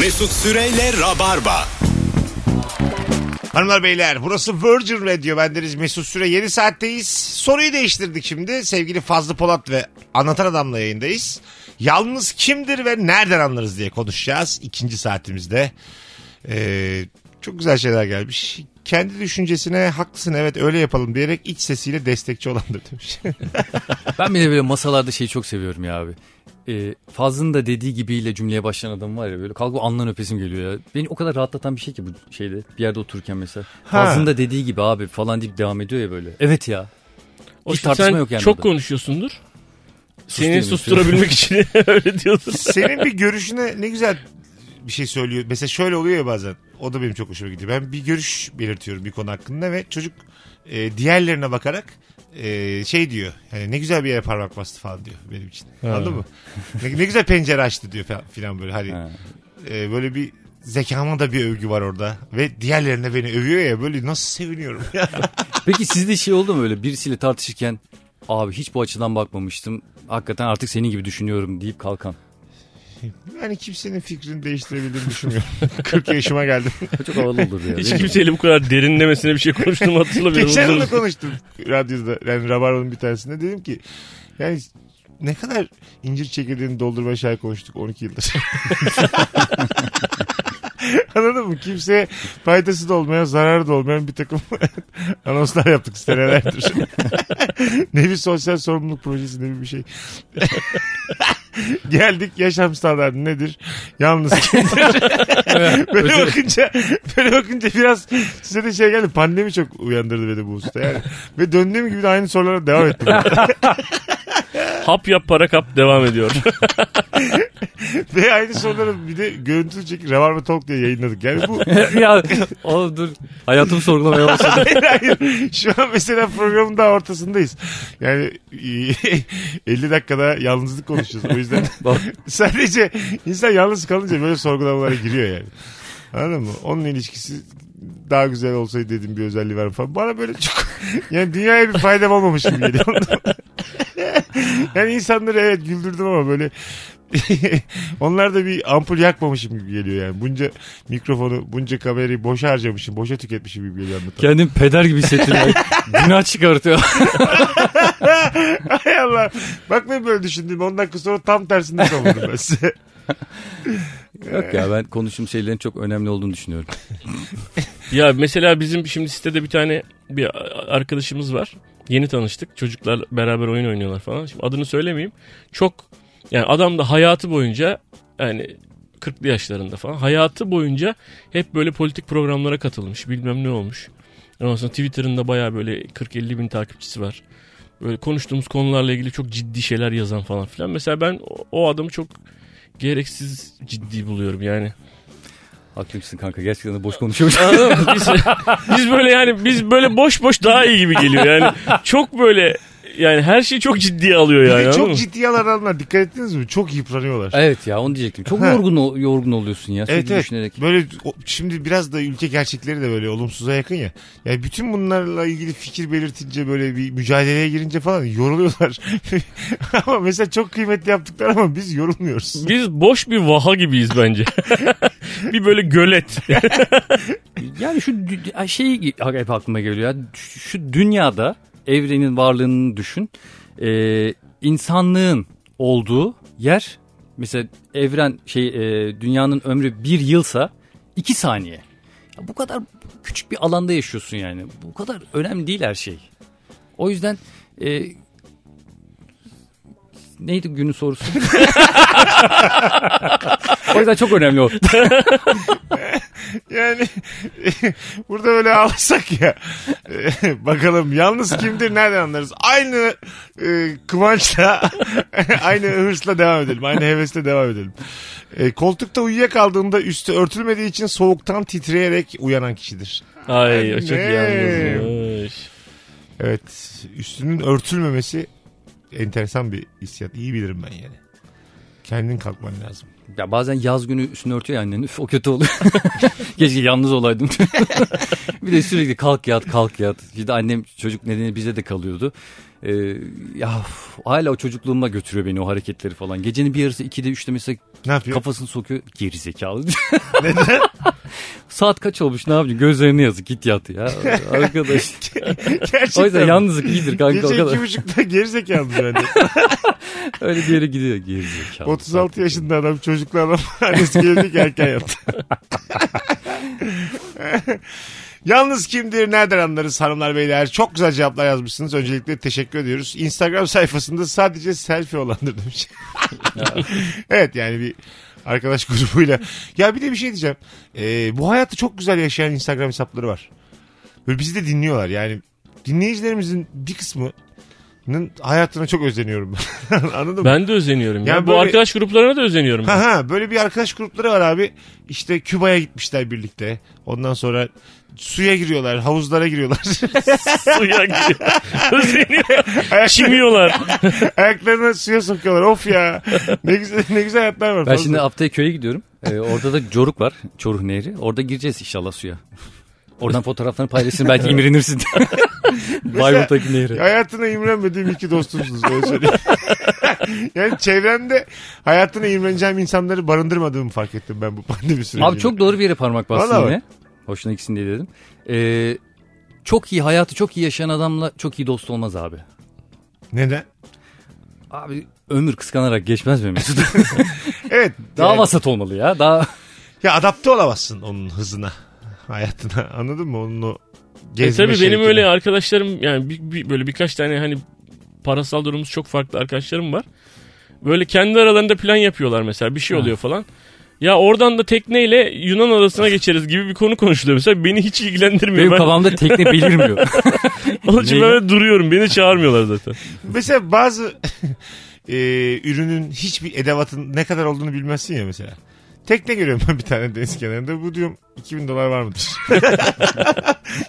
Mesut Süreyle Rabarba. Hanımlar beyler burası Virgin Radio. Bendeniz Mesut Süre yeni saatteyiz. Soruyu değiştirdik şimdi. Sevgili Fazlı Polat ve Anlatan Adam'la yayındayız. Yalnız kimdir ve nereden anlarız diye konuşacağız ikinci saatimizde. Ee, çok güzel şeyler gelmiş. Kendi düşüncesine haklısın evet öyle yapalım diyerek iç sesiyle destekçi olandır demiş. Ben bir de böyle masalarda şeyi çok seviyorum ya abi. Ee, Fazlı'nın da dediği gibiyle cümleye başlayan adam var ya böyle kalkıp alnından öpesim geliyor ya. Beni o kadar rahatlatan bir şey ki bu şeyde bir yerde otururken mesela. Ha. Fazlı'nın da dediği gibi abi falan deyip devam ediyor ya böyle. Evet ya. O Hiç tartışma sen yok yani çok orada. konuşuyorsundur. Seni susturabilmek için öyle diyordur. Senin bir görüşüne ne güzel bir şey söylüyor. Mesela şöyle oluyor ya bazen. O da benim çok hoşuma gidiyor. Ben bir görüş belirtiyorum bir konu hakkında ve çocuk e, diğerlerine bakarak e, şey diyor. Yani ne güzel bir yere parmak bastı falan diyor benim için. Anladın mı? Ne, ne güzel pencere açtı diyor falan böyle. Hani Ha. e, böyle bir zekama da bir övgü var orada. Ve diğerlerine beni övüyor ya böyle nasıl seviniyorum. Peki sizde şey oldu mu öyle birisiyle tartışırken abi hiç bu açıdan bakmamıştım. Hakikaten artık senin gibi düşünüyorum deyip kalkan. Yani kimsenin fikrini değiştirebildiğini düşünmüyorum. 40 yaşıma geldim. Çok havalı olur ya. Hiç kimseyle bu kadar derinlemesine bir şey konuştuğumu hatırlamıyorum. Geçen hafta konuştum radyoda. Yani Rabarba'nın bir tanesinde. Dedim ki yani ne kadar incir çekirdeğini doldurmaya şahit konuştuk 12 yıldır. Anladın mı? Kimseye faydası da olmayan, zararı da olmayan bir takım anonslar yaptık senelerdir. ne bir sosyal sorumluluk projesi ne bir şey. Geldik yaşam standartı nedir? Yalnız kimdir? böyle bakınca böyle bakınca biraz size de şey geldi. Pandemi çok uyandırdı beni bu usta yani. Ve döndüğüm gibi de aynı sorulara devam ettim. Hap yap para kap devam ediyor. Ve aynı soruları bir de görüntülü çekip Rabarba Talk diye yayınladık. Yani bu ya oğlum dur. Hayatımı sorgulamaya başladım. hayır hayır. Şu an mesela programın daha ortasındayız. Yani 50 dakikada yalnızlık konuşuyoruz. O yüzden sadece insan yalnız kalınca böyle sorgulamalara giriyor yani. Anladın mı? Onun ilişkisi daha güzel olsaydı dedim bir özelliği var falan. Bana böyle çok yani dünyaya bir faydam olmamış gibi geliyor. yani insanları evet güldürdüm ama böyle onlar da bir ampul yakmamışım gibi geliyor yani. Bunca mikrofonu, bunca kamerayı boşa harcamışım, boşa tüketmişim gibi geliyor anlatan. Kendim peder gibi hissettim. Günah çıkartıyor. Hay Allah. Bak ben böyle düşündüm. 10 dakika sonra tam tersini savundum ben size. Yok ya ben konuştuğum şeylerin çok önemli olduğunu düşünüyorum. ya mesela bizim şimdi sitede bir tane bir arkadaşımız var. Yeni tanıştık. Çocuklar beraber oyun oynuyorlar falan. Şimdi adını söylemeyeyim. Çok yani adam da hayatı boyunca yani 40'lı yaşlarında falan hayatı boyunca hep böyle politik programlara katılmış. Bilmem ne olmuş. Ondan sonra Twitter'ında baya böyle 40-50 bin takipçisi var. Böyle konuştuğumuz konularla ilgili çok ciddi şeyler yazan falan filan. Mesela ben o- adamı çok gereksiz ciddi buluyorum yani. Haklısın kanka gerçekten de boş mı? Biz, biz böyle yani biz böyle boş boş daha iyi gibi geliyor yani. Çok böyle yani her şeyi çok ciddiye alıyor yani. çok ciddi alanlar dikkat ettiniz mi? Çok yıpranıyorlar. evet ya onu diyecektim. Çok Ha. yorgun yorgun oluyorsun ya sürekli Evet evet. düşünerek. Böyle o- şimdi biraz da ülke gerçekleri de böyle olumsuza yakın ya. Yani bütün bunlarla ilgili fikir belirtince böyle bir mücadeleye girince falan yoruluyorlar. ama mesela çok kıymetli yaptıklar ama biz yorulmuyoruz. Biz boş bir vaha gibiyiz bence. bir böyle gölet. Yani şu dü- şey hep aklıma geliyor ya. Şu, şu dünyada evrenin varlığını düşün. Ee, insanlığın olduğu yer mesela evren şey e, dünyanın ömrü bir yılsa iki saniye. Ya bu kadar küçük bir alanda yaşıyorsun yani. Bu kadar önemli değil her şey. O yüzden e, neydi günün sorusu? o yüzden çok önemli o. Yani burada böyle ağlasak ya. Bakalım yalnız kimdir nereden anlarız? Aynı e, kıvançla aynı hırsla devam edelim. Aynı hevesle devam edelim. E, koltukta uyuyakaldığında üstü örtülmediği için soğuktan titreyerek uyanan kişidir. Ay çok yalnızmış. Evet üstünün örtülmemesi enteresan bir hissiyat. İyi bilirim ben yani. Kendin kalkman lazım. Ya bazen yaz günü üstünü örtüyor annen. Üf, o kötü oluyor. Keşke yalnız olaydım. bir de sürekli kalk yat kalk yat. İşte annem çocuk nedeni bize de kalıyordu. Ee, ya hala o çocukluğuma götürüyor beni o hareketleri falan. Gecenin bir yarısı 2'de 3'te mesela Ne yapıyor? kafasını sokuyor. Geri zekalı. Neden? Saat kaç olmuş ne yapacaksın? Gözlerine yazık git yat ya. Arkadaş. Gerçekten. o yüzden yalnızlık iyidir kanka o Gece kadar. iki buçukta gerizekalı bence. Öyle bir yere gidiyor geri zekalı. 36 yaşında adam çocuklu adam annesi gelecek erken yattı. Yalnız kimdir nereden anlarız hanımlar beyler? Çok güzel cevaplar yazmışsınız. Öncelikle teşekkür ediyoruz. Instagram sayfasında sadece selfie olandır demiş. Evet yani bir arkadaş grubuyla. Ya bir de bir şey diyeceğim. Ee, bu hayatı çok güzel yaşayan Instagram hesapları var. Böyle bizi de dinliyorlar. Yani dinleyicilerimizin bir kısmı hayatına çok özeniyorum ben. Anladın mı? Ben de özeniyorum. Ya. Yani Bu böyle- arkadaş gruplarına da özeniyorum. ben. Ha ha böyle bir arkadaş grupları var abi. İşte Küba'ya gitmişler birlikte. Ondan sonra suya giriyorlar, havuzlara giriyorlar. Suya giriyor. Özeniyor. Ayak- Çimiyorlar. Ayaklarını suya sokuyorlar. Of ya. Ne güzel ne güzel hayatlar var. Ben fazla. şimdi haftaya köye gidiyorum. Ee, orada da Coruk var. Çoruh Nehri. Orada gireceğiz inşallah suya. Oradan fotoğraflarını paylaşırsın belki imrenirsin. Bayburt'taki nehre. Hayatına imrenmediğim iki dostumsunuz öyle söyleyeyim. yani çevremde hayatına imreneceğim insanları barındırmadığımı fark ettim ben bu pandemi sürecinde. Abi çok doğru bir yere parmak bastın Vallahi yine. Hoşuna gitsin diye dedim. Ee, çok iyi hayatı çok iyi yaşayan adamla çok iyi dost olmaz abi. Neden? Abi ömür kıskanarak geçmez mi Mesut? Evet. Daha yani- vasat olmalı ya. Daha Ya adapte olamazsın onun hızına. Hayatına. Anladın mı? Onun o E gezme tabii benim öyle arkadaşlarım yani bir, bir- böyle birkaç tane hani parasal durumumuz çok farklı arkadaşlarım var. Böyle kendi aralarında plan yapıyorlar mesela bir şey oluyor falan. Ya oradan da tekneyle Yunan adasına geçeriz gibi bir konu konuşuluyor mesela. Beni hiç ilgilendirmiyor. benim ben kafamda tekne belirmiyor. onun için böyle duruyorum. Beni çağırmıyorlar zaten. Mesela bazı e, ürünün hiçbir edevatın ne kadar olduğunu bilmezsin ya mesela. Tekne görüyorum ben bir tane deniz kenarında. Bu diyorum 2000 dolar var mıdır?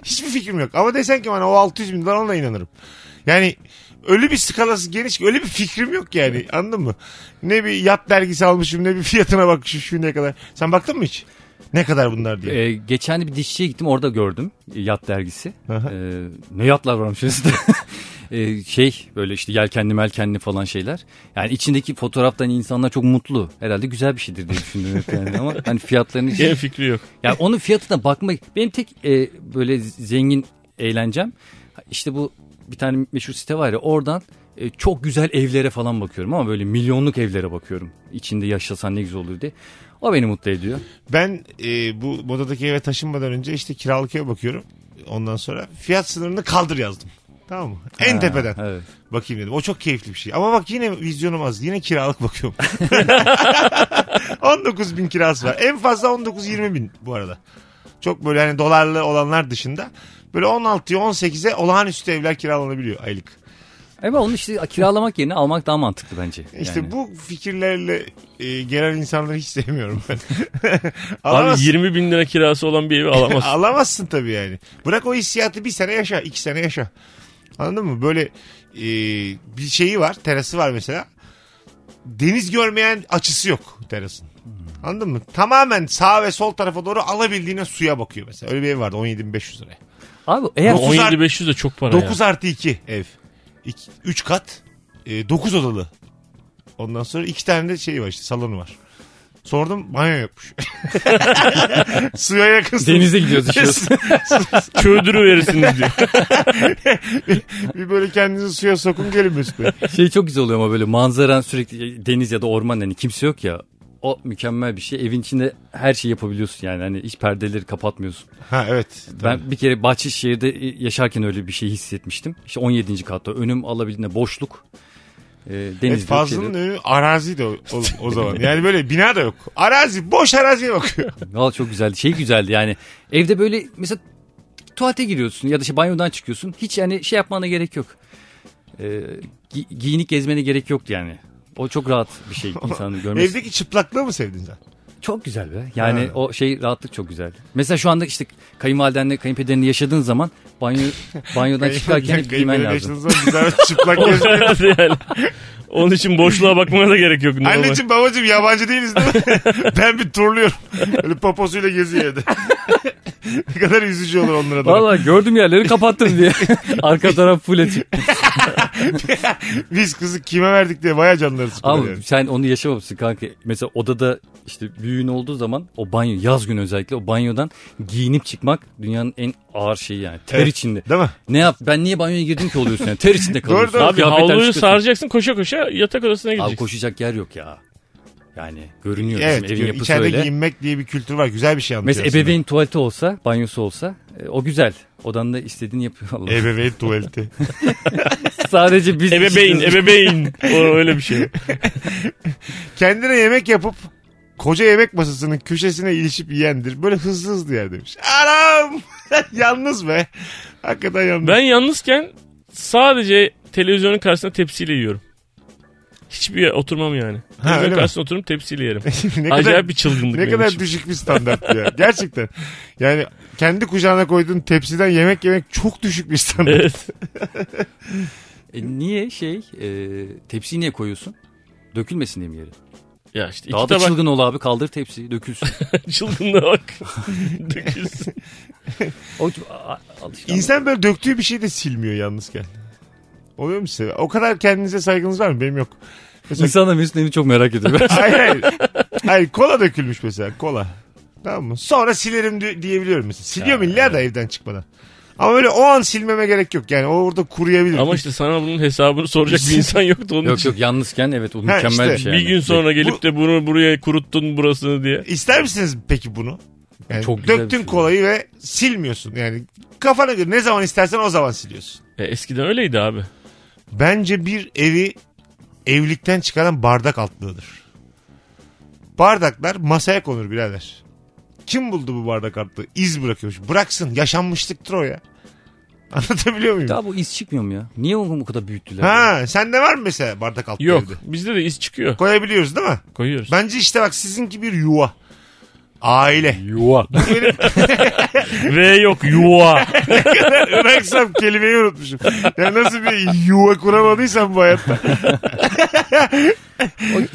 Hiçbir fikrim yok. Ama desen ki bana o 600 bin dolar ona inanırım. Yani öyle bir skalası geniş ki öyle bir fikrim yok yani anladın mı? Ne bir yat dergisi almışım ne bir fiyatına bakmışım şu ne kadar. Sen baktın mı hiç? Ne kadar bunlar diye. Ee, geçen de bir dişçiye gittim orada gördüm yat dergisi. Aha. Ee, ne yatlar varmış üstünde. Ee, şey böyle işte yelkenli melkenli falan şeyler. Yani içindeki fotoğraftan insanlar çok mutlu. Herhalde güzel bir şeydir diye düşündüm hep yani ama hani fiyatlarını hiç... Gene fikri yok. Yani onun fiyatına bakmak benim tek e, böyle zengin eğlencem işte bu bir tane meşhur site var ya oradan e, çok güzel evlere falan bakıyorum ama böyle milyonluk evlere bakıyorum. İçinde yaşasan ne güzel olur diye. O beni mutlu ediyor. Ben e, bu modadaki eve taşınmadan önce işte kiralık eve bakıyorum. Ondan sonra fiyat sınırını kaldır yazdım. Tamam mı? En Ha, tepeden. Evet. Bakayım dedim. O çok keyifli bir şey. Ama bak yine vizyonum az. Yine kiralık bakıyorum. 19 bin kirası var. En fazla 19-20 bin bu arada. Çok böyle hani dolarlı olanlar dışında. Böyle 16'ya 18'e olağanüstü evler kiralanabiliyor aylık. Ama onu işte kiralamak yerine almak daha mantıklı bence. İşte Yani. bu fikirlerle e, gelen insanları hiç sevmiyorum ben. Abi Alamazsın. 20 bin lira kirası olan bir evi alamazsın. Alamazsın tabii yani. Bırak o hissiyatı bir sene yaşa, iki sene yaşa. Anladın mı? Böyle e, bir şeyi var, terası var mesela. Deniz görmeyen açısı yok terasın. Anladın mı? Tamamen sağ ve sol tarafa doğru alabildiğine suya bakıyor mesela. Öyle bir ev vardı 17.500 liraya. Abi eğer Dokuz 17 500 de çok para 9 ya. artı 2 ev. 3 kat. 9 odalı. Ondan sonra iki tane de şey var işte salonu var. Sordum banyo yokmuş. Suya yakınsın. denize gidiyoruz işiyoruz. Çöldürü verirsiniz diyor. bir böyle kendinizi suya sokun gelin Mesut Bey. şey çok güzel oluyor ama böyle manzaran sürekli deniz ya da orman hani kimse yok ya. O mükemmel bir şey. Evin içinde her şeyi yapabiliyorsun yani. Hani hiç perdeleri kapatmıyorsun. Ha evet. Ben bir kere Bahçeşehir'de yaşarken öyle bir şey hissetmiştim. İşte 17. katta önüm alabildiğinde boşluk. E, Evet, deniz yok, Fazlı'nın şey yok. önü arazi de o, o, o zaman. Yani böyle bina da yok. Arazi, boş araziye bakıyor. Valla çok güzeldi. Şey güzeldi yani. Evde böyle mesela tuvalete giriyorsun ya da işte banyodan çıkıyorsun. Hiç yani şey yapmana gerek yok. Ee, gi- giyinik gezmene gerek yoktu yani. O çok rahat bir şey insanın görmesi. Evdeki çıplaklığı mı sevdin sen? Çok güzel be. Yani Ha. o şey rahatlık çok güzel. Mesela şu anda işte kayınvalidenle kayınpederinle yaşadığın zaman banyo banyodan çıkarken hep giymen lazım. güzel çıplak gezmek. yani. Onun için boşluğa bakmana da gerek yok. Anneciğim babacığım yabancı değiliz değil mi? ben bir turluyorum. Öyle poposuyla geziyor evde. ne kadar üzücü olur onlara da. Valla gördüm yerleri kapattım diye. Arka taraf full açık. Biz kızı kime verdik diye baya canları sıkılıyor. Ama yani. sen onu yaşamamışsın kanka. Mesela odada işte büyüğün olduğu zaman o banyo yaz günü özellikle o banyodan giyinip çıkmak dünyanın en ağır şeyi yani. Ter Evet. içinde. Değil mi? Ne yap? Ben niye banyoya girdim ki oluyorsun yani? Ter içinde kalıyorsun. doğru. Abi Kıyafetler havluyu saracaksın koşa koşa yatak odasına Abi gideceksin. koşacak yer yok ya. Yani görünüyor Evet. bizim evin yapısı içeride öyle. giyinmek diye bir kültür var. Güzel bir şey anlatıyor Mesela ebeveyn tuvaleti olsa, banyosu olsa e, o güzel. Odanda istediğini yapıyor Allah. Ebeveyn tuvaleti. Sadece biz Ebeveyn, ebeveyn. O öyle bir şey. Kendine yemek yapıp koca yemek masasının köşesine ilişip yiyendir. Böyle hızlı hızlı yer demiş. Anam! Yalnız be. Hakikaten yalnız. Ben yalnızken sadece televizyonun karşısında tepsiyle yiyorum. Hiçbir yer oturmam yani. Öyle mi? karşısında oturup tepsiyle yerim. ne kadar, Acayip bir çılgınlık ne kadar için. düşük bir standart ya. Gerçekten. Yani kendi kucağına koyduğun tepsiden yemek yemek çok düşük bir standart. Evet. E, niye şey e, tepsiyi niye koyuyorsun? Dökülmesin diye mi yere? Ya işte Daha da tabak çılgın ol abi kaldır tepsiyi dökülsün. çılgınlığa bak. Dökülsün. o. İnsan böyle döktüğü bir şeyi de silmiyor yalnızken. Oluyor mu size? O kadar kendinize saygınız var mı? Benim yok. Mesela İnsan da Mesut'un evini çok merak ediyor. hayır hayır. Hayır kola dökülmüş mesela kola. Tamam mı? Sonra silerim di- diyebiliyorum mesela. Siliyorum illa da evden çıkmadan. Ama böyle o an silmeme gerek yok. Yani o orada kuruyabilir. Ama işte sana bunun hesabını soracak bir insan yoktu onun yok için. yok yalnızken evet o Ha, mükemmel işte, bir şey. Bir yani. gün sonra gelip de bunu buraya kuruttun burasını diye. İster misiniz peki bunu? Yani Çok güzel bir döktün şey. kolayı ve silmiyorsun. Yani kafana göre ne zaman istersen o zaman siliyorsun. E, eskiden öyleydi abi. Bence bir evi evlilikten çıkaran bardak altlığıdır. Bardaklar masaya konur birader. Kim buldu bu bardak altlığı? İz bırakıyormuş. Bıraksın. Yaşanmışlıktır o ya. Anlatabiliyor muyum? Daha bu iz çıkmıyor mu ya? Niye onu bu kadar büyüttüler? Ha, sende var mı mesela bardak altlığı Yok. evde? Bizde de iz çıkıyor. Koyabiliyoruz değil mi? Koyuyoruz. Bence işte bak sizinki bir yuva. Aile. Yuva. Benim V yok yuva. Irak'sam kelimeyi unutmuşum. Ya nasıl bir yuva kuramadıysam bu hayatta.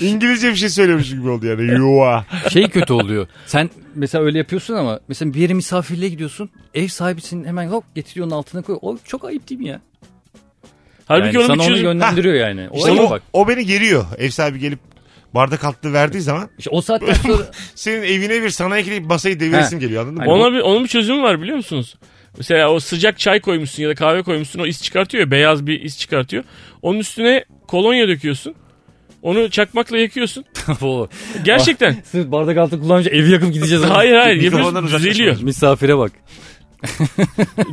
İngilizce bir şey söylemişim gibi oldu yani. Yuva. şey kötü oluyor. Sen mesela öyle yapıyorsun ama mesela bir yere misafirliğe gidiyorsun. Ev sahibisin hemen hop getiriyor onun altına koy. O çok ayıp değil mi ya? Halbuki yani onun sana bir onu çözüm. yönlendiriyor yani. O İşte o, bak. o beni geriyor. Ev sahibi gelip bardak altlığı verdiği zaman İşte o saatten sonra senin evine bir sana ekleyip masayı deviresim He. geliyor anladın mı? Hani Ona bir, onun bir çözümü var biliyor musunuz? Mesela o sıcak çay koymuşsun ya da kahve koymuşsun o is çıkartıyor ya beyaz bir is çıkartıyor. Onun üstüne kolonya döküyorsun. Onu çakmakla yakıyorsun. o Gerçekten. sırf bardak altı kullanınca evi yakıp gideceğiz. hayır hayır Mikrofondan yapıyorsun uzaklaşma. düzeliyor. Misafire bak.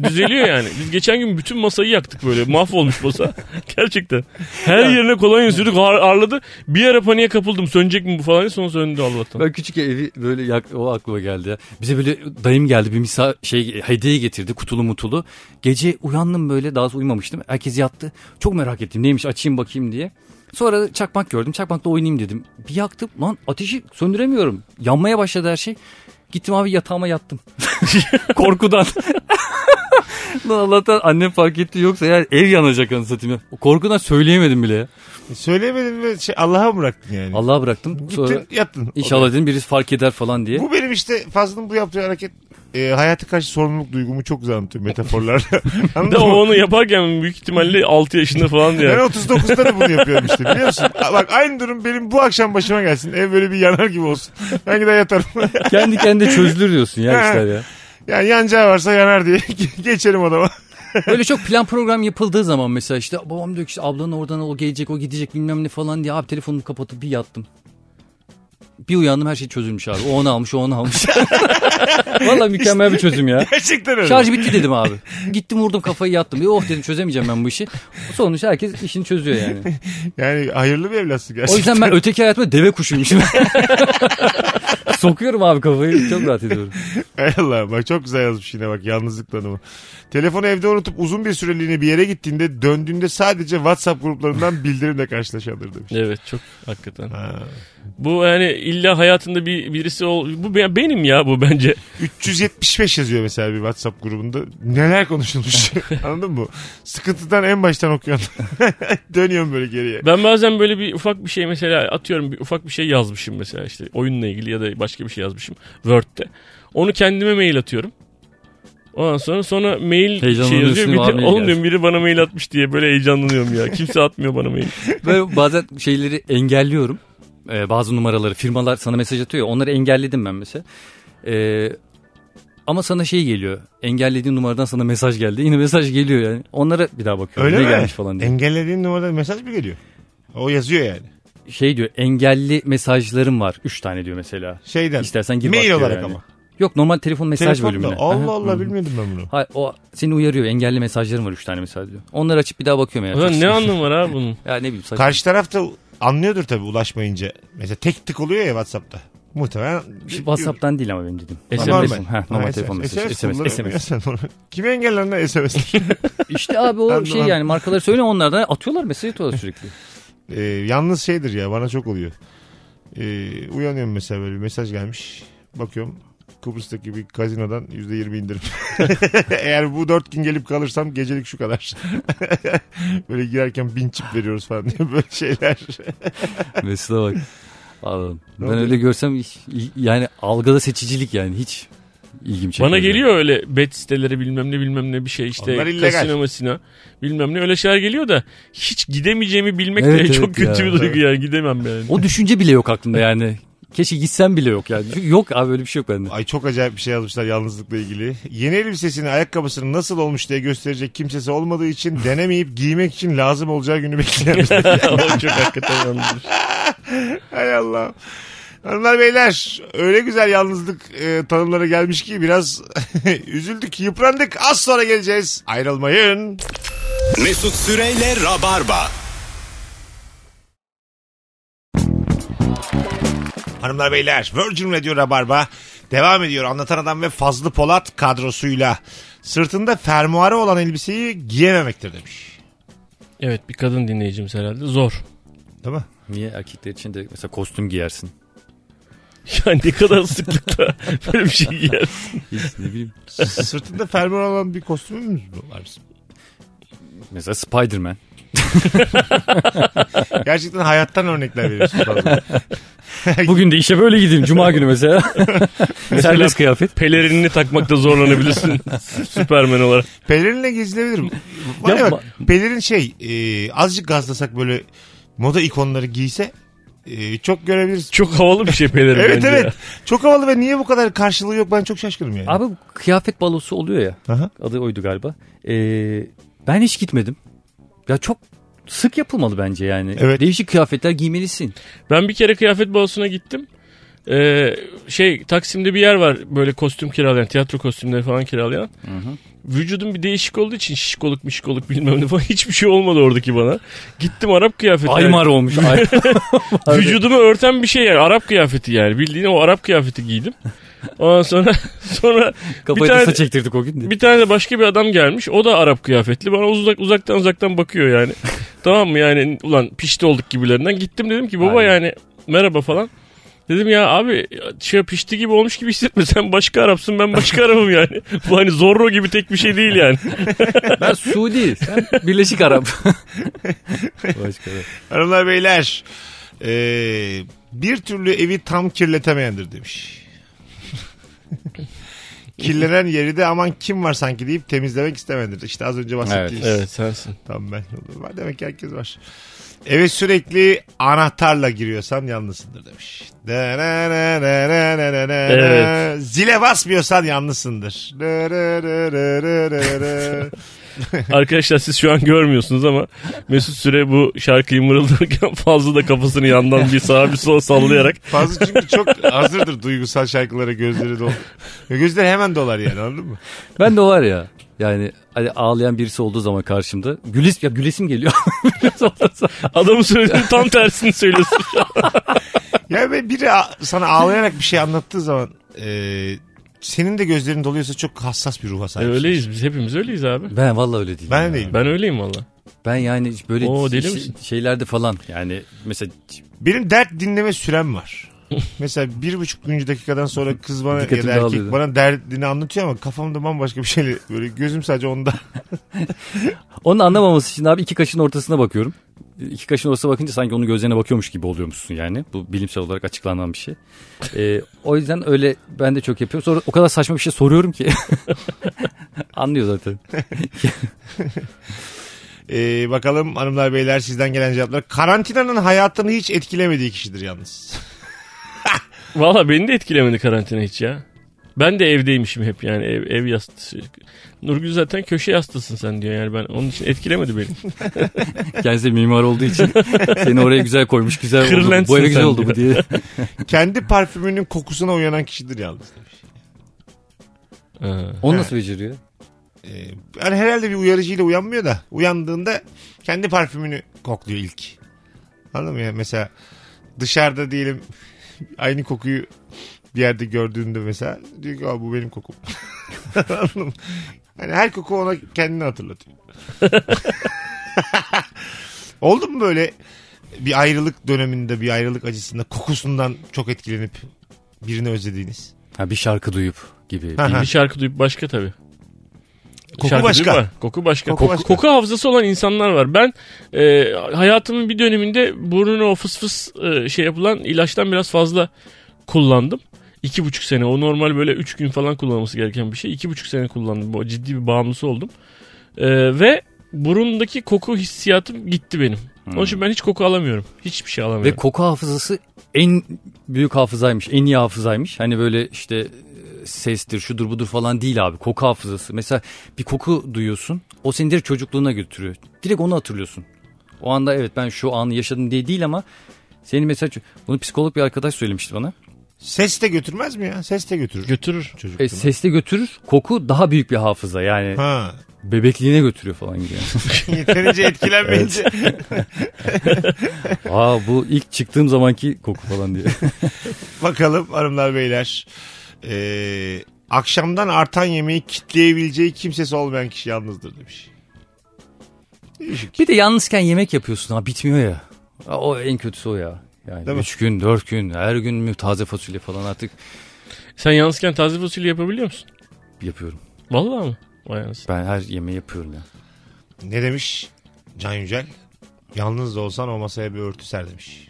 Düzeliyor yani. Biz geçen gün bütün masayı yaktık böyle. Mahvolmuş masa. Gerçekten. Her yerine kolonya sürdük ağır, ağırladı. Bir ara paniğe kapıldım. Sönecek mi bu falan diye sonra söndü Allah'tan. Ben küçük evi böyle yak, o aklıma geldi ya. Bize böyle dayım geldi bir misal şey hediye getirdi kutulu mutulu. Gece uyandım böyle daha sonra uyumamıştım. Herkes yattı. Çok merak ettim neymiş açayım bakayım diye. Sonra çakmak gördüm. Çakmakla oynayayım dedim. Bir yaktım. Lan ateşi söndüremiyorum. Yanmaya başladı her şey. Gittim abi yatağıma yattım. Korkudan. Lan Allah'tan annem fark etti yoksa ya ev yanacak anasını satayım ya. Korkudan söyleyemedim bile ya. Söylemedim ve şey, Allah'a mı bıraktın yani? Allah'a bıraktım. Gittin Sonra yattın. inşallah dedim birisi fark eder falan diye. Bu benim işte Fazlı'nın bu yaptığı hareket e, hayata karşı sorumluluk duygumu çok güzel anlatıyor metaforlarla. De Anladın o onu yaparken büyük ihtimalle 6 yaşında falan diye. Ben 39'da da bunu yapıyorum işte biliyor musun? Bak aynı durum benim bu akşam başıma gelsin. Ev böyle bir yanar gibi olsun. Ben gider yatarım. Kendi kendine çözülür diyorsun ya işler ya. Yani yanacağı varsa yanar diye geçerim odama. Böyle çok plan program yapıldığı zaman mesela işte babam diyor ki işte ablanın oradan o gelecek o gidecek bilmem ne falan diye abi telefonumu kapatıp bir yattım. Bir uyandım her şey çözülmüş abi. O onu almış o onu almış. Valla mükemmel bir çözüm ya. Gerçekten öyle. Şarj bitti dedim abi. Gittim vurdum kafayı yattım. Bir, oh dedim çözemeyeceğim ben bu işi. Sonuçta herkes işini çözüyor yani. Yani hayırlı bir evlatsın gerçekten. O yüzden ben öteki hayatımda deve kuşuymuşum. Sokuyorum abi kafayı. Çok rahat ediyorum. Hay Allah bak çok güzel yazmış yine bak yalnızlık tanımı. Telefonu evde unutup uzun bir süreliğine bir yere gittiğinde döndüğünde sadece WhatsApp gruplarından bildirimle karşılaşandır demiş. Evet çok hakikaten. Ha. Bu yani illa hayatında bir birisi ol. Bu be- benim ya bu bence. 375 yazıyor mesela bir WhatsApp grubunda. Neler konuşulmuş. Anladın mı? Sıkıntıdan en baştan okuyorsun. Dönüyorum böyle geriye. Ben bazen böyle bir ufak bir şey mesela atıyorum bir ufak bir şey yazmışım mesela işte oyunla ilgili ya da başka bir şey yazmışım Word'de. Onu kendime mail atıyorum. Ondan sonra sonra mail şey yazıyor. Bir de, mail oğlum geldi." diyorum biri bana mail atmış diye böyle heyecanlanıyorum ya. Kimse atmıyor bana mail. Ve bazen şeyleri engelliyorum. Ee, bazı numaraları firmalar sana mesaj atıyor ya onları engelledim ben mesela. Ee, ama sana şey geliyor. Engellediğin numaradan sana mesaj geldi. Yine mesaj geliyor yani. Onlara bir daha bakıyorum. Öyle ne mi? gelmiş falan diye. Engellediğin numarada mesaj mı geliyor? O yazıyor yani. şey diyor engelli mesajlarım var. Üç tane diyor mesela. Şeyden. İstersen gir bak Mail diyor olarak yani. ama. Yok normal telefon mesaj Telefonda. bölümüne. Allah Aha. Allah Hı. bilmiyordum ben bunu. Hayır, o seni uyarıyor. Engelli mesajlarım var üç tane mesaj diyor. Onları açıp bir daha bakıyorum yani. Ulan ne anlamı var abi bunun? Ya ne bileyim saçma. Karşı tarafta anlıyordur tabii ulaşmayınca. Mesela tek tık oluyor ya WhatsApp'ta. Muhtemelen. WhatsApp'tan değil ama benim dediğim. SMS. Normal, telefon. Ha, normal Ha, telefon mesajı. SMS. SMS. kullanamıyor SMS. sen onu. Kimi engellendin lan SMS? İşte abi o Anladım. şey yani markaları söyle onlardan atıyorlar mesaj atıyorlar sürekli. Ee, yalnız şeydir ya bana çok oluyor. Ee, uyanıyorum mesela böyle bir mesaj gelmiş. Bakıyorum Kıbrıs'taki bir gazinodan %20 indirim. Eğer bu dört gün gelip kalırsam gecelik şu kadar. böyle girerken bin çip veriyoruz falan diye böyle şeyler. Mesut'a bak. Anladım. Ben oluyor? öyle görsem hiç- yani algıda seçicilik yani hiç ilgim çekmiyor. Bana geliyor öyle bet siteleri bilmem ne bilmem ne bir şey işte. Kasino masino bilmem ne öyle şeyler geliyor da hiç gidemeyeceğimi bilmek Evet, de evet çok kötü ya. bir duygu yani gidemem yani. O düşünce bile yok aklımda yani. Keşke gitsem bile yok yani. Çünkü yok abi öyle bir şey yok bende. Ay çok acayip bir şey yazmışlar yalnızlıkla ilgili. Yeni elbisesini ayakkabısının nasıl olmuş diye gösterecek kimsesi olmadığı için denemeyip giymek için lazım olacağı günü bekleyen. çok hakikaten yanlış. Hay Allah. Hanımlar beyler öyle güzel yalnızlık e, tanımları gelmiş ki biraz üzüldük yıprandık az sonra geleceğiz ayrılmayın. Mesut Süreyle Rabarba. Hanımlar beyler Virgin Radio Rabarba devam ediyor anlatan adam ve Fazlı Polat kadrosuyla sırtında fermuarı olan elbiseyi giyememektir demiş. Evet bir kadın dinleyicimiz herhalde zor. Değil mi? Niye erkekler için de mesela kostüm giyersin? Ya ne kadar sıklıkla böyle bir şey giyer. Hiç ne bileyim. Sırtında fermuar olan bir kostümümüz mü var bizim? Mesela Spider-Man. Gerçekten hayattan örnekler veriyorsun fazla. Bugün de işe böyle gideyim. Cuma günü mesela. Serbest kıyafet. Pelerinini takmakta zorlanabilirsin. Süpermen olarak. Pelerinle gezilebilir. Ya bak, pelerin şey e, azıcık gazlasak böyle moda ikonları giyse e, çok görebiliriz. Çok havalı bir şey pelerin Evet bence evet. ya. Çok havalı ve niye bu kadar karşılığı yok ben çok şaşkınım yani. Abi bu kıyafet balosu oluyor ya. Aha. Adı oydu galiba. Ee, ben hiç gitmedim. Ya çok sık yapılmalı bence yani. Evet. Değişik kıyafetler giymelisin. Ben bir kere kıyafet balosuna gittim. Ee, şey Taksim'de bir yer var böyle kostüm kiralayan, tiyatro kostümleri falan kiralayan. Vücudum bir değişik olduğu için şişkoluk mişkoluk bilmem ne falan hiçbir şey olmadı oradaki bana. Gittim Arap kıyafeti. Aymar olmuş. Ay- Vücudumu örten bir şey yani Arap kıyafeti yani bildiğin o Arap kıyafeti giydim. Ondan sonra sonra Kafayı Bir tane- çektirdik o gün de. bir tane de başka bir adam gelmiş. O da Arap kıyafetli. Bana uzak uzaktan uzaktan bakıyor yani. tamam mı yani ulan pişti olduk gibilerinden. Gittim dedim ki baba Aynen. yani merhaba falan. Dedim ya abi şey pişti gibi olmuş gibi hissetme sen başka Arapsın ben başka Arap'ım yani. Bu hani Zorro gibi tek bir şey değil yani. Ben Suudi. Sen Birleşik Arap. Başka da. Hanımlar beyler e, bir türlü evi tam kirletemeyendir demiş. Kirlenen yeri de aman kim var sanki deyip temizlemek istemendir. İşte az önce bahsettiğimiz. Evet sensin. Tamam ben. Demek ki herkes var. Eve sürekli anahtarla giriyorsan yalnızsındır demiş. Evet. Zile basmıyorsan yalnızsındır. Arkadaşlar siz şu an görmüyorsunuz ama Mesut Süre bu şarkıyı mırıldanırken fazla da kafasını yandan bir sağa bir sola sallayarak Fazla çünkü çok hazırdır duygusal şarkılara gözleri dolu. Gözleri hemen dolar yani anladın mı? Ben de var ya. Yani hani ağlayan birisi olduğu zaman karşımda gülis ya gülesim geliyor. adamın söylediğinin tam tersini söylüyorsun. Ya ve biri sana ağlayarak bir şey anlattığı zaman e, senin de gözlerin doluyorsa çok hassas bir ruha sahipsin. öyleyiz biz hepimiz öyleyiz abi. ben vallahi öyle değilim. Ben ya. değilim. Ben öyleyim valla. Ben yani böyle Oo, deli şey- misin? şeylerde falan yani mesela Benim dert dinleme sürem var. Mesela bir buçuk üçüncü dakikadan sonra kız bana ya Dikkatim da erkek dağılıyor. bana derdini anlatıyor ama kafamda bambaşka bir şeyle böyle gözüm sadece onda. Onu anlamaması için abi iki kaşın ortasına bakıyorum. İki kaşın ortasına bakınca sanki onun gözlerine bakıyormuş gibi oluyormuşsun yani. Bu bilimsel olarak açıklanan bir şey. Ee, o yüzden öyle ben de çok yapıyorum. Sonra o kadar saçma bir şey soruyorum ki. Anlıyor zaten. Ee, bakalım hanımlar beyler sizden gelen cevaplar. Karantinanın hayatını hiç etkilemediği kişidir yalnız. Valla beni de etkilemedi karantina hiç ya. Ben de evdeymişim hep yani ev, ev yastığı. Nurgül zaten köşe yastısın sen diyor yani ben onun için etkilemedi beni. Kendisi mimar olduğu için seni oraya güzel koymuş. Güzel oldu. Bu eve güzel oldu bu diye. Kendi parfümünün kokusuna uyanan kişidir yalnız. Ha. Onu nasıl beceriyor? Ee, yani herhalde bir uyarıcıyla uyanmıyor da uyandığında kendi parfümünü kokluyor ilk. Anladın mı? Yani mesela dışarıda diyelim aynı kokuyu bir yerde gördüğünde mesela diyor ki "Aa, bu benim kokum. Yani her koku ona kendini hatırlatıyor. Oldu mu böyle bir ayrılık döneminde bir ayrılık acısında kokusundan çok etkilenip birini özlediğiniz? Ha, bir şarkı duyup gibi. Bir şarkı duyup başka tabii. Koku Şarkı başka. var. Koku başka. Koku Koku, başka. koku hafızası olan insanlar var. Ben e, hayatımın bir döneminde burnuna o fıs fıs e, şey yapılan ilaçtan biraz fazla kullandım. İki buçuk sene. O normal böyle üç gün falan kullanılması gereken bir şey. İki buçuk sene kullandım. Ciddi bir bağımlısı oldum. E, ve burundaki koku hissiyatım gitti benim. Onun için ben hiç koku alamıyorum. Hiçbir şey Ve alamıyorum. koku hafızası en büyük hafızaymış. En iyi hafızaymış. Hani böyle işte sestir, şudur budur falan değil abi. Koku hafızası. Mesela bir koku duyuyorsun. O seni direkt çocukluğuna götürüyor. Direkt onu hatırlıyorsun. O anda evet ben şu anı yaşadım diye değil ama seni mesela bunu psikolog bir arkadaş söylemişti bana. Ses de götürmez mi ya? Ses de götürür. Götürür. Çocuk. E, sesle götürür. Koku daha büyük bir hafıza. Yani Ha. bebekliğine götürüyor falan gibi. Yeterince etkilenmeyince. Aa bu ilk çıktığım zamanki koku falan diye. Bakalım hanımlar beyler. Ee, akşamdan artan yemeği kitleyebileceği kimsesi olmayan kişi yalnızdır demiş. Değişik. Bir de yalnızken yemek yapıyorsun ha bitmiyor ya. O en kötüsü o ya. Yani Değil mi? üç gün, dört gün, her gün mü taze fasulye falan artık Sen yalnızken taze fasulye yapabiliyor musun? yapıyorum. Vallahi mı? Vay anasını. Ben her yemeği yapıyorum ya. Ne demiş Can Yücel? Yalnız da olsan o masaya bir örtü ser demiş.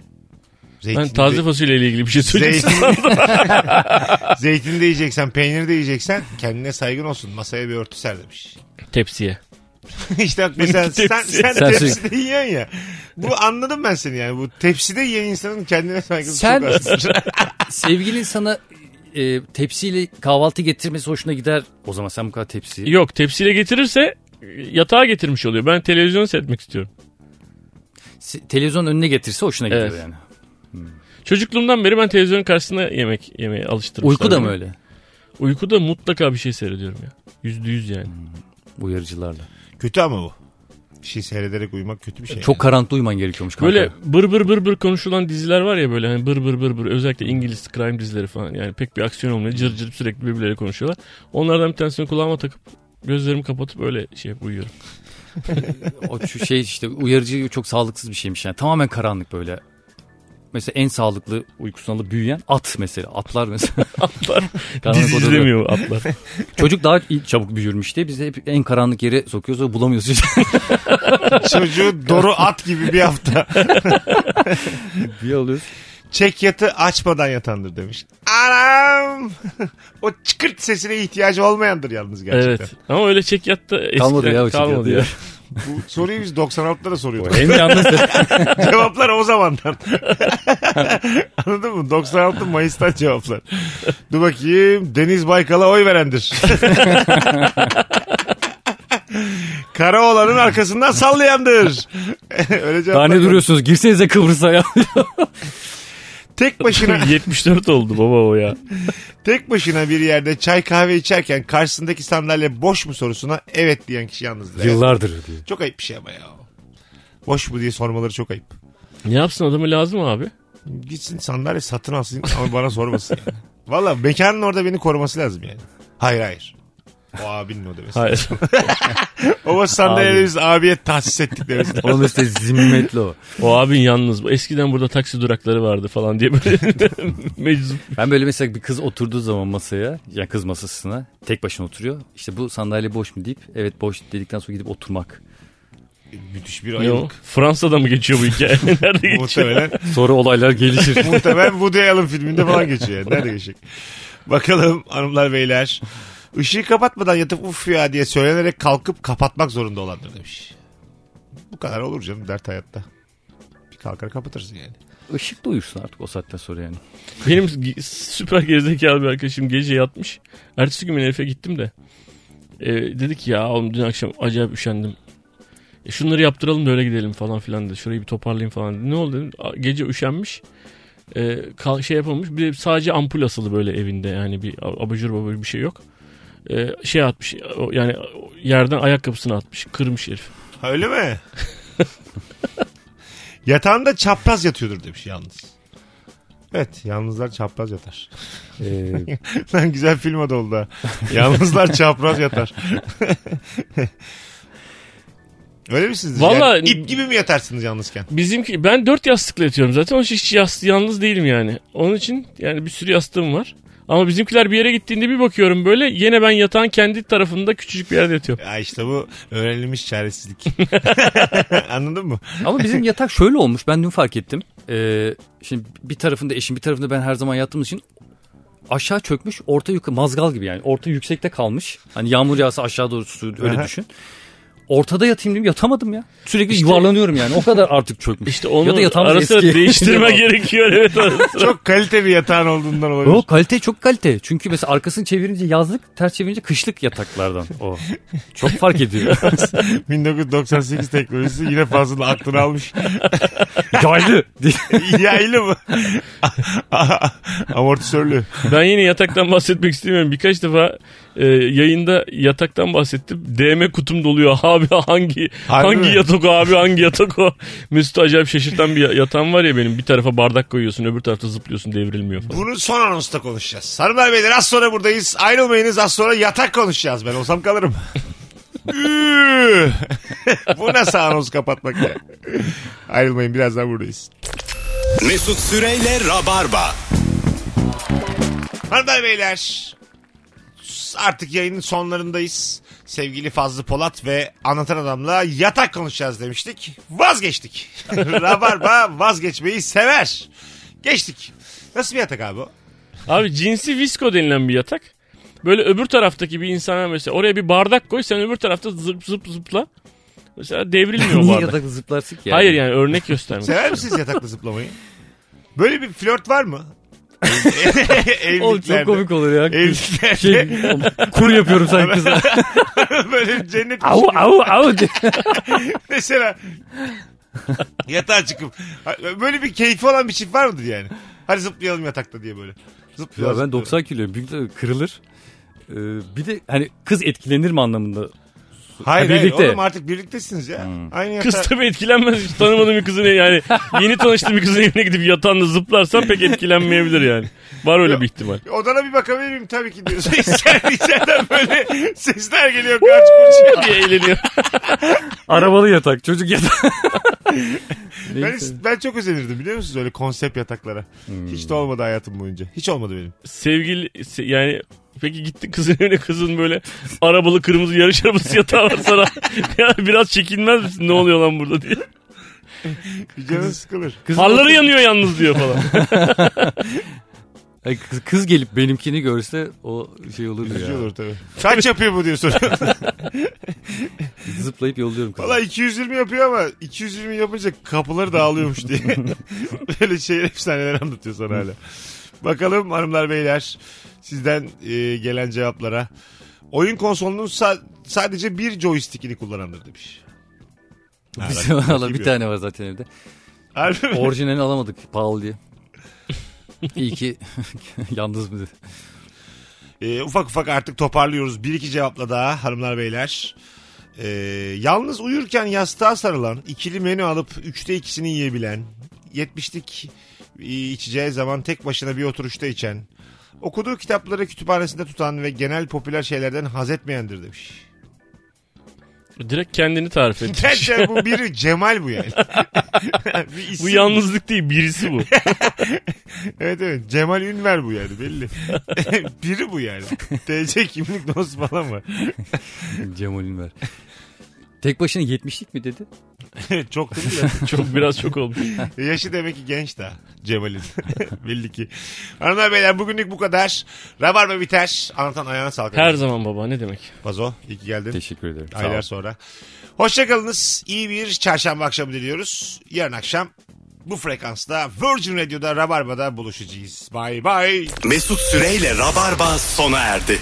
Zeytin Ben taze de, fasulye ile ilgili bir şey söyleyeyim. zeytin, zeytin de yiyeceksen, peynir de yiyeceksen kendine saygın olsun. Masaya bir örtü ser demiş. Tepsiye. işte bak mesela sen, tepsi. sen, Sen tepside yiyorsun ya. Bu anladım ben seni yani. Bu tepside yiyen insanın kendine saygısı Sen- çok azdır. Sevgilin sana e, tepsiyle kahvaltı getirmesi hoşuna gider. O zaman sen bu kadar tepsi. Yok tepsiyle getirirse yatağa getirmiş oluyor. Ben televizyon seyretmek istiyorum. Se- televizyon önüne getirse hoşuna gider Evet. yani. Çocukluğumdan beri ben televizyonun karşısında yemek yemeye alıştırmışlar. Uyku da mı öyle? Uykuda mutlaka bir şey seyrediyorum ya. Yüzde yüz yani. Uyarıcılarla. kötü ama bu. Bir şey seyrederek uyumak kötü bir şey. Çok karanlıkta uyuman gerekiyormuş kanka. Böyle bır bır bır bır konuşulan diziler var ya böyle hani bır bır bır bır özellikle İngiliz crime dizileri falan yani pek bir aksiyon olmuyor cır cır sürekli birbirleriyle konuşuyorlar. Onlardan bir tanesini kulağıma takıp gözlerimi kapatıp öyle şey uyuyorum. O şu şey işte uyarıcı çok sağlıksız bir şeymiş yani. Tamamen karanlık böyle. Mesela en sağlıklı uykusunu alıp büyüyen at mesela. Atlar mesela. Atlar Karanlık dizi izlemiyor atlar. Çocuk daha çabuk büyürmüş diye biz de hep en karanlık yere sokuyoruz ve bulamıyoruz. Çocuğu doru at gibi bir hafta. bir alıyoruz. Çek yatı açmadan yatandır demiş. Anam! o çıkırt sesine ihtiyacı olmayandır yalnız gerçekten. evet ama öyle çek yatta eskiden Kalmadı ya o çek kalmadı yattı ya. Bu soruyu biz 96'da da soruyorduk. En yalnız Cevaplar o zamandan. Anladın mı? 96 Mayıs'tan cevaplar. Dur bakayım. Deniz Baykal'a oy verendir. Karaoğlan'ın arkasından sallayandır. Öyle. Daha ne duruyorsunuz? Girsenize Kıbrıs'a ya. Tek başına 74 oldu baba o ya. tek başına bir yerde çay kahve içerken karşısındaki sandalye boş mu sorusuna evet diyen kişi yalnızdır. Evet. Yıllardır diyor. Çok ayıp bir şey ama ya. Boş mu diye sormaları çok ayıp. Ne yapsın adamı lazım abi? Gitsin sandalye satın alsın ama bana sormasın yani. Valla mekanın orada beni koruması lazım yani. Hayır hayır. O abinin o demesi. Hayır. O sandalyeleri biz abiye tahsis ettik demesi. Oğlum işte zimmetli o. o abin yalnız. Eskiden burada taksi durakları vardı falan diye böyle meczup. Ben böyle mesela bir kız oturduğu zaman masaya, yani kız masasına tek başına oturuyor. İşte bu sandalye boş mu deyip evet boş dedikten sonra gidip oturmak. Müthiş bir ayılık. Fransa'da mı geçiyor bu hikaye? Nerede geçiyor? Muhtemelen, Sonra olaylar gelişir. muhtemelen Woody Allen filminde falan geçiyor yani. Nerede geçecek? Bakalım hanımlar beyler. Işığı kapatmadan yatıp uf ya diye söylenerek kalkıp kapatmak zorunda olandır demiş. Bu kadar olur canım dert hayatta. Bir kalkar kapatırsın yani. Işık da uyursun artık o saatten sonra yani. Benim süper gerizekalı bir arkadaşım gece yatmış. Ertesi gün ben herife gittim de. E, dedi ki ya oğlum dün akşam acayip üşendim. E, şunları yaptıralım da öyle gidelim falan filan dedi. Şurayı bir toparlayayım falan dedi. Ne oldu dedim. "A- Gece üşenmiş. E, kal- şey yapamamış. Bir de sadece ampul asılı böyle evinde. Yani bir abajur babajur bir şey yok. E, şey atmış. Yani yerden ayakkabısını atmış. Kırmış herif. Ha, Öyle mi? Yatağında çapraz yatıyordur demiş yalnız. Evet yalnızlar çapraz yatar. Ee, Lan güzel film adı oldu ha. Yalnızlar çapraz yatar. Öyle misiniz? Vallahi- Yani ip gibi mi yatarsınız yalnızken? Bizimki ben dört yastıkla yatıyorum zaten. Onun için hiç yas, yalnız değilim yani. Onun için yani bir sürü yastığım var. Ama bizimkiler bir yere gittiğinde bir bakıyorum böyle yine ben yatağın kendi tarafında küçücük bir yerde yatıyorum. Ya işte bu öğrenilmiş çaresizlik. Anladın mı? ama bizim yatak şöyle olmuş. Ben dün fark ettim. Ee, şimdi bir tarafında eşim bir tarafında ben her zaman yattığımız için aşağı çökmüş orta yukarı mazgal gibi yani. Orta yüksekte kalmış. Hani yağmur yağsa aşağı doğru su öyle düşün. Ortada yatayım dedim yatamadım ya. Sürekli İşte- yuvarlanıyorum yani. O kadar artık çökmüş. İşte onu Ya da yatağımız ara sıra eski. değiştirme gerekiyor evet. Çok kalite bir yatağın olduğundan olabilir. O kalite çok kalite. Çünkü mesela arkasını çevirince yazlık, ters çevirince kışlık yataklardan o. Çok fark ediyor. 1998 teknolojisi yine fazla aklını almış. Yaylı. Yaylı mı? Amortisörlü. Ben yine yataktan bahsetmek istemiyorum. Birkaç defa e, yayında yataktan bahsettim. DM kutum doluyor. Abi hangi Harbi hangi mi? yatak o abi hangi yatak o? Mesut acayip şaşırtan bir yatağım var ya benim. Bir tarafa bardak koyuyorsun öbür tarafta zıplıyorsun devrilmiyor falan. Bunu son anonsta konuşacağız. Hanımlar beyler az sonra buradayız. Ayrılmayınız az sonra yatak konuşacağız. Ben olsam kalırım. Bu nasıl anons kapatmak ya? Ayrılmayın birazdan buradayız. Mesut Süreyle Rabarba. Hanımlar beyler artık yayının sonlarındayız. Sevgili Fazlı Polat ve Anlatan Adam'la yatak konuşacağız demiştik. Vazgeçtik. Rabarba vazgeçmeyi sever. Geçtik. Nasıl bir yatak abi o? Abi cinsi visko denilen bir yatak. Böyle öbür taraftaki bir insana mesela oraya bir bardak koy sen öbür tarafta zıp zıp zıpla. Mesela devrilmiyor Niye bardak. yatakta zıplarsın ki? Hayır yani örnek göstermek. Sever misiniz yatakta zıplamayı? Böyle bir flört var mı? Oğlum çok komik olur ya. Evliliklerde Şey, kur yapıyorum sen kıza. böyle cennet au au diye. Mesela yatağa çıkıp böyle bir keyfi olan bir çift var mıdır yani? Hadi zıplayalım yatakta diye böyle. Ya Zıplayalım. ben 90 kiloyum. Büyük de kırılır. Ee, bir de hani kız etkilenir mi anlamında? Hayır, Ha, hayır birlikte. oğlum artık birliktesiniz ya. Aynı yatağa. Kız tabii etkilenmez. Hiç tanımadığım bir kızın yani yeni tanıştığım bir kızın evine gidip yatağında zıplarsan pek etkilenmeyebilir yani. Var öyle bir ihtimal. Odana bir bakabilir miyim? Tabii ki diyorsun. İçeriden, içeriden böyle sesler geliyor. Kaç kurşun. diye eğleniyor. Arabalı yatak, çocuk yatak. Ben, ben çok özenirdim biliyor musunuz öyle konsept yataklara. Hiç de olmadı hayatım boyunca. Hiç olmadı benim. Sevgili se- yani peki gittin kızın evine kızın böyle arabalı kırmızı yarış arabası yatağı var sana. ya biraz çekinmez misin ne oluyor lan burada diye. Bir canın sıkılır. Kız, Farları yanıyor yalnız diyor falan. Ay, kız, kız gelip benimkini görse o şey olur Üzücü ya. olur tabii. Kaç yapıyor bu diyor sonra. Zıplayıp yolluyorum kızı. Valla 220 yapıyor ama 220 yapınca kapıları dağılıyormuş diye. Böyle şeyler efsaneler anlatıyor sana hala. Bakalım hanımlar beyler sizden e, gelen cevaplara. Oyun konsolunun sa- sadece bir joystick'ini kullanandır demiş. Bizim valla yok. bir tane var zaten evde. Harbi mi? Orijinalini alamadık pahalı diye. İyi ki yalnız mı? E, ufak ufak artık toparlıyoruz. Bir iki cevapla daha hanımlar beyler. E, yalnız uyurken yastığa sarılan, ikili menü alıp üçte ikisini yiyebilen, yetmişlik e, içeceği zaman tek başına bir oturuşta içen, okuduğu kitapları kütüphanesinde tutan ve genel popüler şeylerden haz etmeyendir demiş. Direkt kendini tarif etmiş. Gerçekten bu biri Cemal bu yani. bir isim bu yalnızlık değil birisi bu. Evet evet Cemal Ünver bu yani belli. biri bu yani. TC kimlik dostu falan var. Cemal'in ver. Tek başına 70'lik mi dedi? Çok değil mi? ya? Çok biraz çok olmuş. Yaşı demek ki genç daha Cemal'in. Belli ki. Hanımlar beyler bugünlük bu kadar. Rabarba biter. Anlatan ayağına sağlık. Her zaman baba ne demek. Pazo iyi ki geldin. Teşekkür ederim. Aylar sonra. Hoşçakalınız. İyi bir çarşamba akşamı diliyoruz. Yarın akşam bu frekansta Virgin Radio'da Rabarba'da buluşacağız. Bye bye. Mesut Süreyle Rabarba sona erdi.